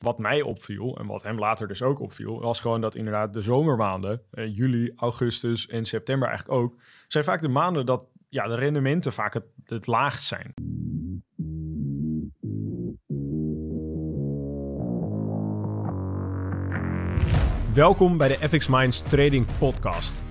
wat mij opviel en wat hem later dus ook opviel, was gewoon dat inderdaad de zomermaanden, eh, juli, augustus en september eigenlijk ook, zijn vaak de maanden dat ja, de rendementen vaak het, het laagst zijn. Welkom bij de FX Minds Trading Podcast.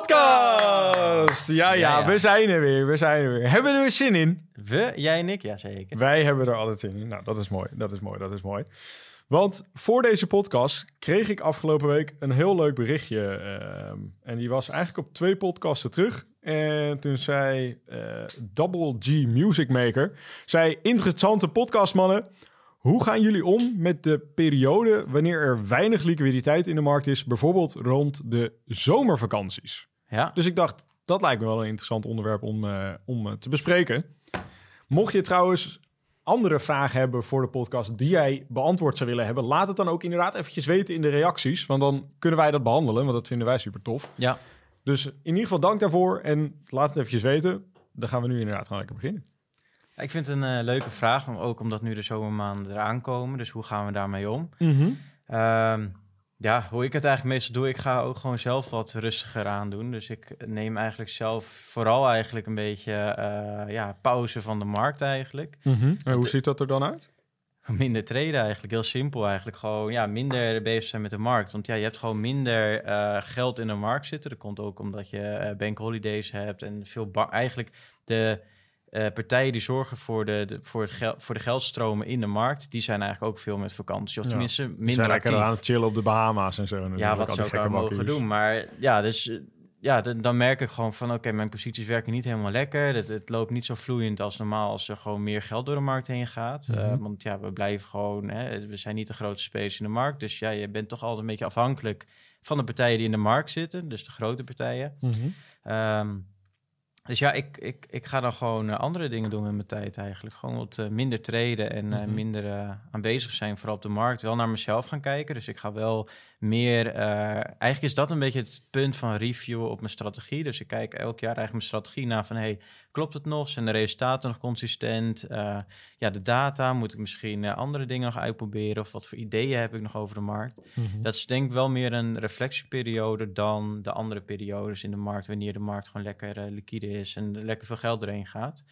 podcast. Ja, ja, we zijn er weer. We zijn er weer. Hebben we er weer zin in? We, jij en ik, ja zeker. Wij hebben er altijd zin in. Nou, dat is mooi. Dat is mooi. Dat is mooi. Want voor deze podcast kreeg ik afgelopen week een heel leuk berichtje. ehm, en die was eigenlijk op twee podcasten terug. En toen zei eh, Double G Music Maker... zei, interessante podcastmannen... Hoe gaan jullie om met de periode wanneer er weinig liquiditeit in de markt is, bijvoorbeeld rond de zomervakanties? Ja, Dus ik dacht, dat lijkt me wel een interessant onderwerp om, eh, om eh, te bespreken. Mocht je trouwens andere vragen hebben voor de podcast die jij beantwoord zou willen hebben, laat het dan ook inderdaad eventjes weten in de reacties, want dan kunnen wij dat behandelen, want dat vinden wij super tof. ja. Dus in ieder geval dank daarvoor en laat het eventjes weten. Dan gaan we nu inderdaad gewoon lekker beginnen. Ik vind het een eh, leuke vraag, ook omdat nu de zomermaanden eraan komen. Dus hoe gaan we daarmee om? Ehm, ja, hoe ik het eigenlijk meestal doe, ik ga ook gewoon zelf wat rustiger aan doen. Dus ik neem eigenlijk zelf vooral eigenlijk een beetje eh, ja, pauze van de markt eigenlijk. En hoe ziet dat er dan uit? Minder traden eigenlijk, heel simpel eigenlijk. Gewoon ja, minder bezig zijn met de markt. Want ja, je hebt gewoon minder eh, geld in de markt zitten. Dat komt ook omdat je eh bank holidays hebt en veel eigenlijk de eh, partijen die zorgen voor de, de- voor, het gel- voor de geldstromen in de markt, die zijn eigenlijk ook veel met vakantie. Of tenminste We minder zijn lekker actief. aan het chillen op de Bahama's en zo. natuurlijk, Ja, wat zou ik daar mogen doen? Maar ja, dus eh, ja, dan- dan merk ik gewoon van oké, mijn posities werken niet helemaal lekker. Het, het loopt niet zo vloeiend als normaal als er gewoon meer geld door de markt heen gaat. Eh, Mhm. want ja, we blijven gewoon, hè, we zijn niet de grootste spelers in de markt. Dus ja, je bent toch altijd een beetje afhankelijk van de partijen die in de markt zitten, dus de grote partijen. Ehm, dus ja, ik, ik, ik ga dan gewoon eh, andere dingen doen met mijn tijd eigenlijk. Gewoon wat eh, minder treden en eh, Mhm. minder aanwezig zijn, vooral op de markt. Wel naar mezelf gaan kijken. Dus ik ga wel meer... eigenlijk is dat een beetje het punt van reviewen op mijn strategie. Dus ik kijk elk jaar eigenlijk mijn strategie na van... hey, klopt het nog? Zijn de resultaten nog consistent? Eh, ja, de data, moet ik misschien eh, andere dingen nog uitproberen? Of wat voor ideeën heb ik nog over de markt? Mhm. Dat is denk ik wel meer een reflectieperiode dan de andere periodes in de markt, wanneer de markt gewoon lekker eh, liquide is en er lekker veel geld erheen gaat.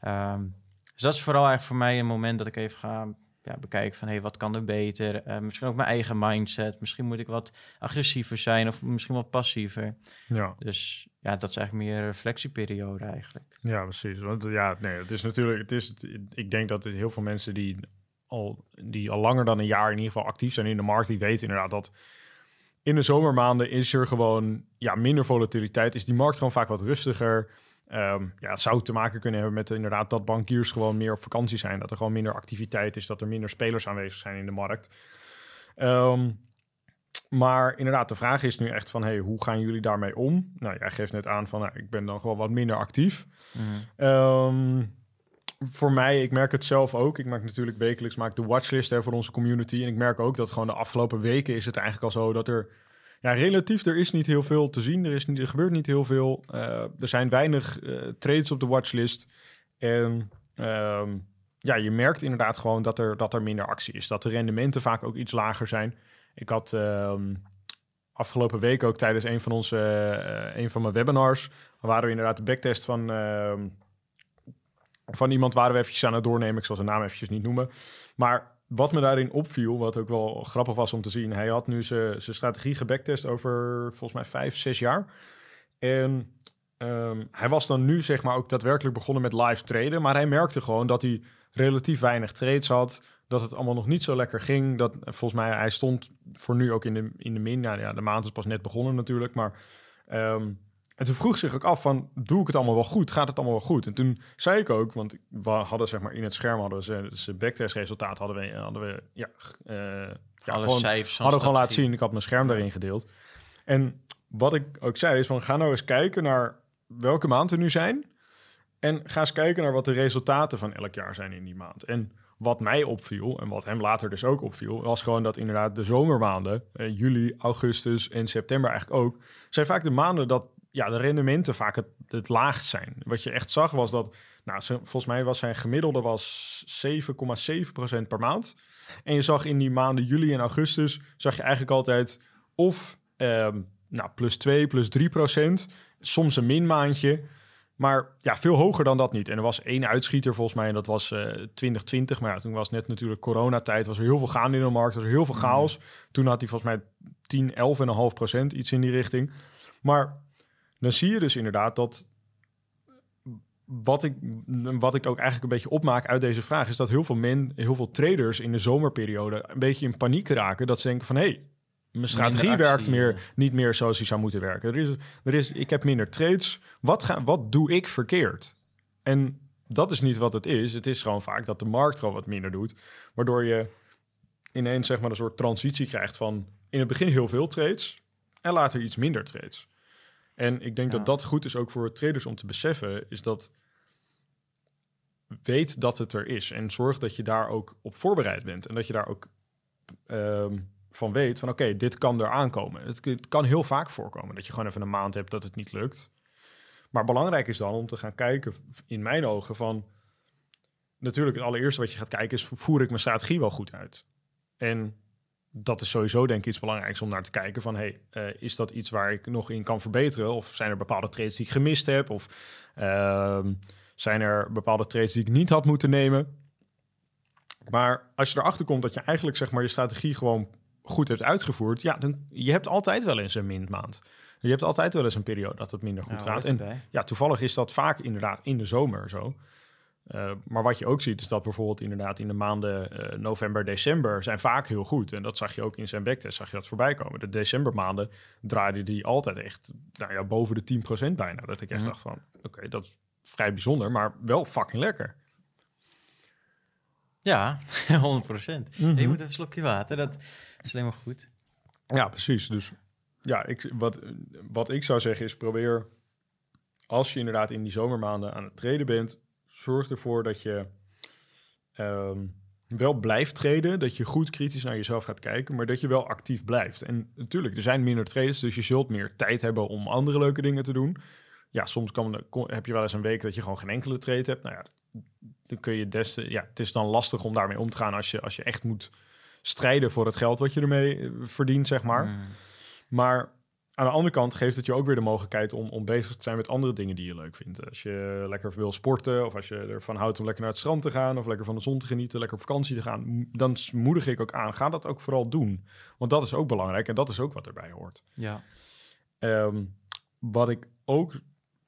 Ehm, dus dat is vooral eigenlijk voor mij een moment dat ik even ga ja, bekijken van hey, wat kan er beter? Misschien ook mijn eigen mindset. Misschien moet ik wat agressiever zijn of misschien wat passiever. Ja. Dus ja, dat is eigenlijk meer een reflectieperiode eigenlijk. Ja, precies. Want ja, nee, het is natuurlijk, het is, ik denk dat heel veel mensen die al, die al langer dan een jaar in ieder geval actief zijn in de markt, die weten inderdaad dat in de zomermaanden is er gewoon ja, minder volatiliteit, is die markt gewoon vaak wat rustiger. Ehm, ja, het zou te maken kunnen hebben met inderdaad dat bankiers gewoon meer op vakantie zijn, dat er gewoon minder activiteit is, dat er minder spelers aanwezig zijn in de markt. Ehm, maar inderdaad, de vraag is nu echt van, hey, hoe gaan jullie daarmee om? Nou, jij geeft net aan van, nou, ik ben dan gewoon wat minder actief. Ehm, voor mij, ik merk het zelf ook. Ik maak natuurlijk wekelijks maak de watchlist hè, voor onze community. En ik merk ook dat gewoon de afgelopen weken is het eigenlijk al zo dat er... Ja, relatief, er is niet heel veel te zien. Er, is niet, er gebeurt niet heel veel. Eh, er zijn weinig eh, trades op de watchlist. En ehm, ja, je merkt inderdaad gewoon dat er, dat er minder actie is. Dat de rendementen vaak ook iets lager zijn. Ik had ehm, afgelopen week ook tijdens een van, onze, eh, een van mijn webinars... waren we inderdaad de backtest van... ehm, van iemand waren we eventjes aan het doornemen. Ik zal zijn naam eventjes niet noemen. Maar wat me daarin opviel, wat ook wel grappig was om te zien... hij had nu zijn zijn strategie gebacktest over volgens mij vijf, zes jaar. En ehm, hij was dan nu zeg maar ook daadwerkelijk begonnen met live traden... maar hij merkte gewoon dat hij relatief weinig trades had... dat het allemaal nog niet zo lekker ging. Dat, volgens mij, hij stond voor nu ook in de, in de min. Nou ja, de maand is pas net begonnen natuurlijk, maar... ehm, en toen vroeg zich ook af van, doe ik het allemaal wel goed? Gaat het allemaal wel goed? En toen zei ik ook, want we hadden zeg maar in het scherm hadden we zijn backtest-resultaat hadden we, hadden we ja, eh, ja gewoon, cijfers hadden we gewoon laten zien. Ik had mijn scherm daarin gedeeld. En wat ik ook zei is van ga nou eens kijken naar welke maand we nu zijn. En ga eens kijken naar wat de resultaten van elk jaar zijn in die maand. En wat mij opviel, en wat hem later dus ook opviel, was gewoon dat inderdaad de zomermaanden, eh, juli, augustus en september eigenlijk ook, zijn vaak de maanden dat ja, de rendementen vaak het, het laagst zijn. Wat je echt zag was dat, nou, volgens mij was zijn gemiddelde was 7,7% per maand. En je zag in die maanden juli en augustus, zag je eigenlijk altijd of ehm, nou, plus 2, plus 3 procent, soms een minmaandje. Maar ja, veel hoger dan dat niet. En er was één uitschieter volgens mij en dat was uh, 2020. Maar ja, toen was net natuurlijk coronatijd. Was er heel veel gaande in de markt. Was er heel veel mm. chaos. Toen had hij volgens mij 10, 11,5 procent, iets in die richting. Maar dan zie je dus inderdaad dat wat ik, wat ik ook eigenlijk een beetje opmaak uit deze vraag, is dat heel veel men, heel veel traders in de zomerperiode een beetje in paniek raken. Dat ze denken van hé, hey, mijn strategie werkt meer, niet meer zoals hij zou moeten werken. Er is, er is, ik heb minder trades. Wat, ga, wat doe ik verkeerd? En dat is niet wat het is. Het is gewoon vaak dat de markt gewoon wat minder doet. Waardoor je ineens zeg maar een soort transitie krijgt van in het begin heel veel trades en later iets minder trades. En ik denk dat dat goed is ook voor traders om te beseffen, is dat weet dat het er is en zorg dat je daar ook op voorbereid bent en dat je daar ook ehm, van weet van oké, dit kan er aankomen. Het, kan heel vaak voorkomen dat je gewoon even een maand hebt dat het niet lukt. Maar belangrijk is dan om te gaan kijken, in mijn ogen, van natuurlijk het allereerste wat je gaat kijken is, voer ik mijn strategie wel goed uit? En dat is sowieso denk ik iets belangrijks om naar te kijken van hey, uh, is dat iets waar ik nog in kan verbeteren? Of zijn er bepaalde trades die ik gemist heb? Of uh, zijn er bepaalde trades die ik niet had moeten nemen? Maar als je erachter komt dat je eigenlijk zeg maar je strategie gewoon goed hebt uitgevoerd, ja, dan je hebt altijd wel eens een min maand. Je hebt altijd wel eens een periode dat het minder goed gaat. En ja, toevallig is dat vaak inderdaad in de zomer zo. Uh, maar wat je ook ziet, is dat bijvoorbeeld inderdaad in de maanden uh, november, december zijn vaak heel goed. En dat zag je ook in zijn backtest, zag je dat voorbij komen. De decembermaanden draaide die altijd echt nou ja, boven de 10% bijna. Dat ik echt mm dacht van, oké, dat is vrij bijzonder, maar wel fucking lekker. Ja, 100%. Mm -hmm. Je moet een slokje water, dat is alleen maar goed. Ja, precies. Dus ja, ik, wat, wat ik zou zeggen is probeer, als je inderdaad in die zomermaanden aan het treden bent zorg ervoor dat je ehm, wel blijft treden, dat je goed kritisch naar jezelf gaat kijken, maar dat je wel actief blijft. En natuurlijk, er zijn minder trades, dus je zult meer tijd hebben om andere leuke dingen te doen. Ja, soms kan, heb je wel eens een week dat je gewoon geen enkele trade hebt. Nou ja, dan kun je des te, ja, het is dan lastig om daarmee om te gaan als je, als je echt moet strijden voor het geld wat je ermee eh, verdient, zeg maar. Mm. Maar aan de andere kant geeft het je ook weer de mogelijkheid om, om bezig te zijn met andere dingen die je leuk vindt. Als je lekker wil sporten of als je ervan houdt om lekker naar het strand te gaan of lekker van de zon te genieten, lekker op vakantie te gaan, dan moedig ik ook aan. Ga dat ook vooral doen. Want dat is ook belangrijk en dat is ook wat erbij hoort. Ja. Ehm, wat ik ook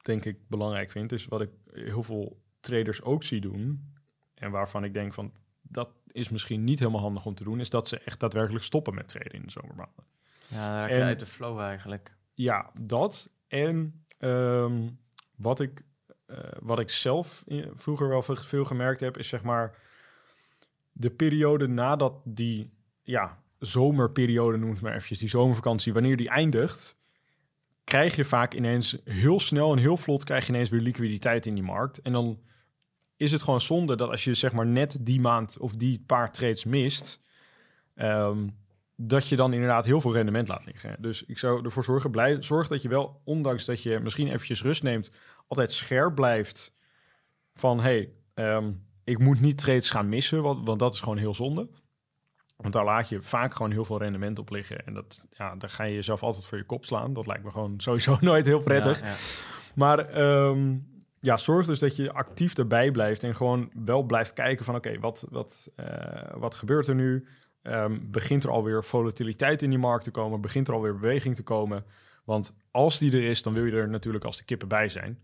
denk ik belangrijk vind, is wat ik heel veel traders ook zie doen en waarvan ik denk van dat is misschien niet helemaal handig om te doen, is dat ze echt daadwerkelijk stoppen met traden in de zomermaanden. Ja, raak je uit de flow eigenlijk. Ja, dat. En ehm, wat, ik, uh, wat ik zelf vroeger wel veel gemerkt heb, is zeg maar de periode nadat die ja, zomerperiode, noem het maar eventjes, die zomervakantie, wanneer die eindigt, krijg je vaak ineens heel snel en heel vlot krijg je ineens weer liquiditeit in die markt. En dan is het gewoon zonde dat als je zeg maar net die maand of die paar trades mist, um, dat je dan inderdaad heel veel rendement laat liggen. Dus ik zou ervoor zorgen, blij, zorg dat je wel, ondanks dat je misschien eventjes rust neemt, altijd scherp blijft van, hey, ehm, ik moet niet trades gaan missen, want, want dat is gewoon heel zonde. Want daar laat je vaak gewoon heel veel rendement op liggen. En dat, ja, daar ga je jezelf altijd voor je kop slaan. Dat lijkt me gewoon sowieso nooit heel prettig. Ja, ja. Maar ehm, ja, zorg dus dat je actief erbij blijft en gewoon wel blijft kijken van oké, wat, wat, uh, wat gebeurt er nu? um, begint er alweer volatiliteit in die markt te komen, begint er alweer beweging te komen. Want als die er is, dan wil je er natuurlijk als de kippen bij zijn.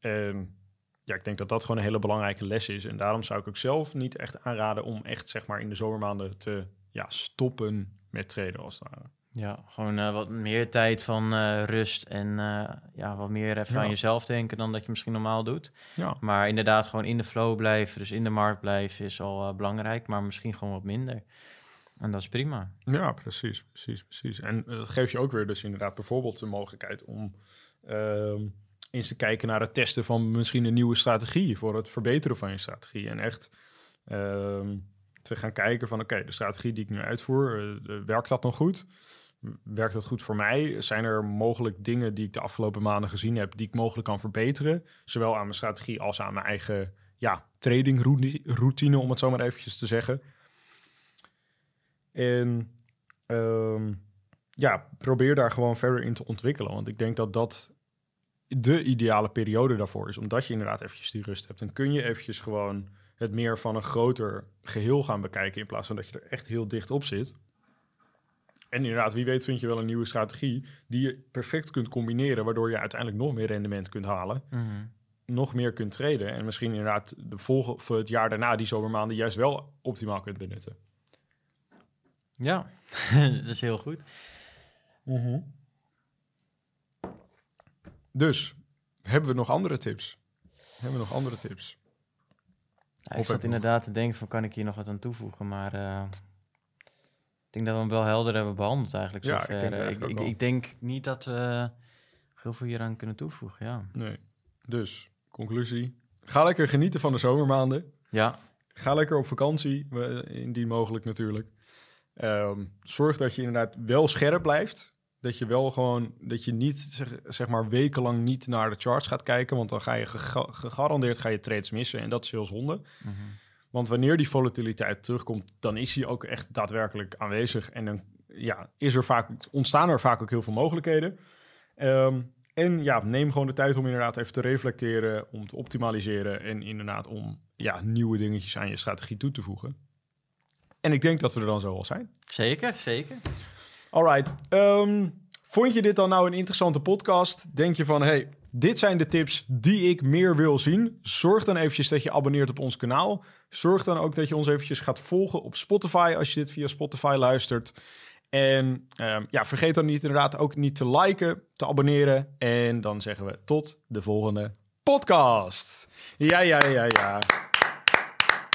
En ja, ik denk dat dat gewoon een hele belangrijke les is. En daarom zou ik ook zelf niet echt aanraden om echt zeg maar in de zomermaanden te ja, stoppen met traden als het. Ja, gewoon uh, wat meer tijd van uh, rust en uh, ja, wat meer even ja. aan jezelf denken dan dat je misschien normaal doet. Ja. Maar inderdaad gewoon in de flow blijven, dus in de markt blijven is al belangrijk, maar misschien gewoon wat minder. En dat is prima. Ja, precies, precies, precies. En dat geeft je ook weer dus inderdaad bijvoorbeeld de mogelijkheid om ehm, eens te kijken naar het testen van misschien een nieuwe strategie voor het verbeteren van je strategie. En echt ehm, te gaan kijken van oké, de strategie die ik nu uitvoer, eh, eh, werkt dat nog goed? Werkt dat goed voor mij? Zijn er mogelijk dingen die ik de afgelopen maanden gezien heb die ik mogelijk kan verbeteren? Zowel aan mijn strategie als aan mijn eigen ja, trading routine, om het zo maar eventjes te zeggen. En ehm, ja, probeer daar gewoon verder in te ontwikkelen. Want ik denk dat dat de ideale periode daarvoor is. Omdat je inderdaad eventjes die rust hebt. Dan kun je eventjes gewoon het meer van een groter geheel gaan bekijken... in plaats van dat je er echt heel dicht op zit. En inderdaad, wie weet vind je wel een nieuwe strategie... die je perfect kunt combineren... waardoor je uiteindelijk nog meer rendement kunt halen... Mhm. nog meer kunt traden... en misschien inderdaad de volgende, voor het jaar daarna... die zomermaanden juist wel optimaal kunt benutten. Ja, dat is heel goed. Mhm. Dus, hebben we nog andere tips? Hebben we nog andere tips? Ja, ik zat inderdaad te denken van, kan ik hier nog wat aan toevoegen? Maar uh, ik denk dat we hem wel helder hebben behandeld eigenlijk. Ja, ik denk, ik, ik, ik, denk niet dat we heel veel hieraan kunnen toevoegen, ja. Nee. Dus, conclusie. Ga lekker genieten van de zomermaanden. Ja. Ga lekker op vakantie, indien mogelijk natuurlijk. Um, zorg dat je inderdaad wel scherp blijft. Dat je wel gewoon, dat je niet zeg, zeg maar wekenlang niet naar de charts gaat kijken. Want dan ga je gegarandeerd ga je trades missen. En dat is heel zonde. Mhm. Want wanneer die volatiliteit terugkomt, dan is die ook echt daadwerkelijk aanwezig. En dan ja, is er vaak, ontstaan er vaak ook heel veel mogelijkheden. Ehm, en ja, neem gewoon de tijd om inderdaad even te reflecteren, om te optimaliseren en inderdaad om ja, nieuwe dingetjes aan je strategie toe te voegen. En ik denk dat we er dan zo al zijn. Zeker, zeker. Alright. Um, vond je dit dan nou een interessante podcast? Denk je van, hey, dit zijn de tips die ik meer wil zien? Zorg dan eventjes dat je abonneert op ons kanaal. Zorg dan ook dat je ons eventjes gaat volgen op Spotify als je dit via Spotify luistert. En um, ja, vergeet dan niet inderdaad ook niet te liken, te abonneren. En dan zeggen we tot de volgende podcast. Ja, ja, ja, ja.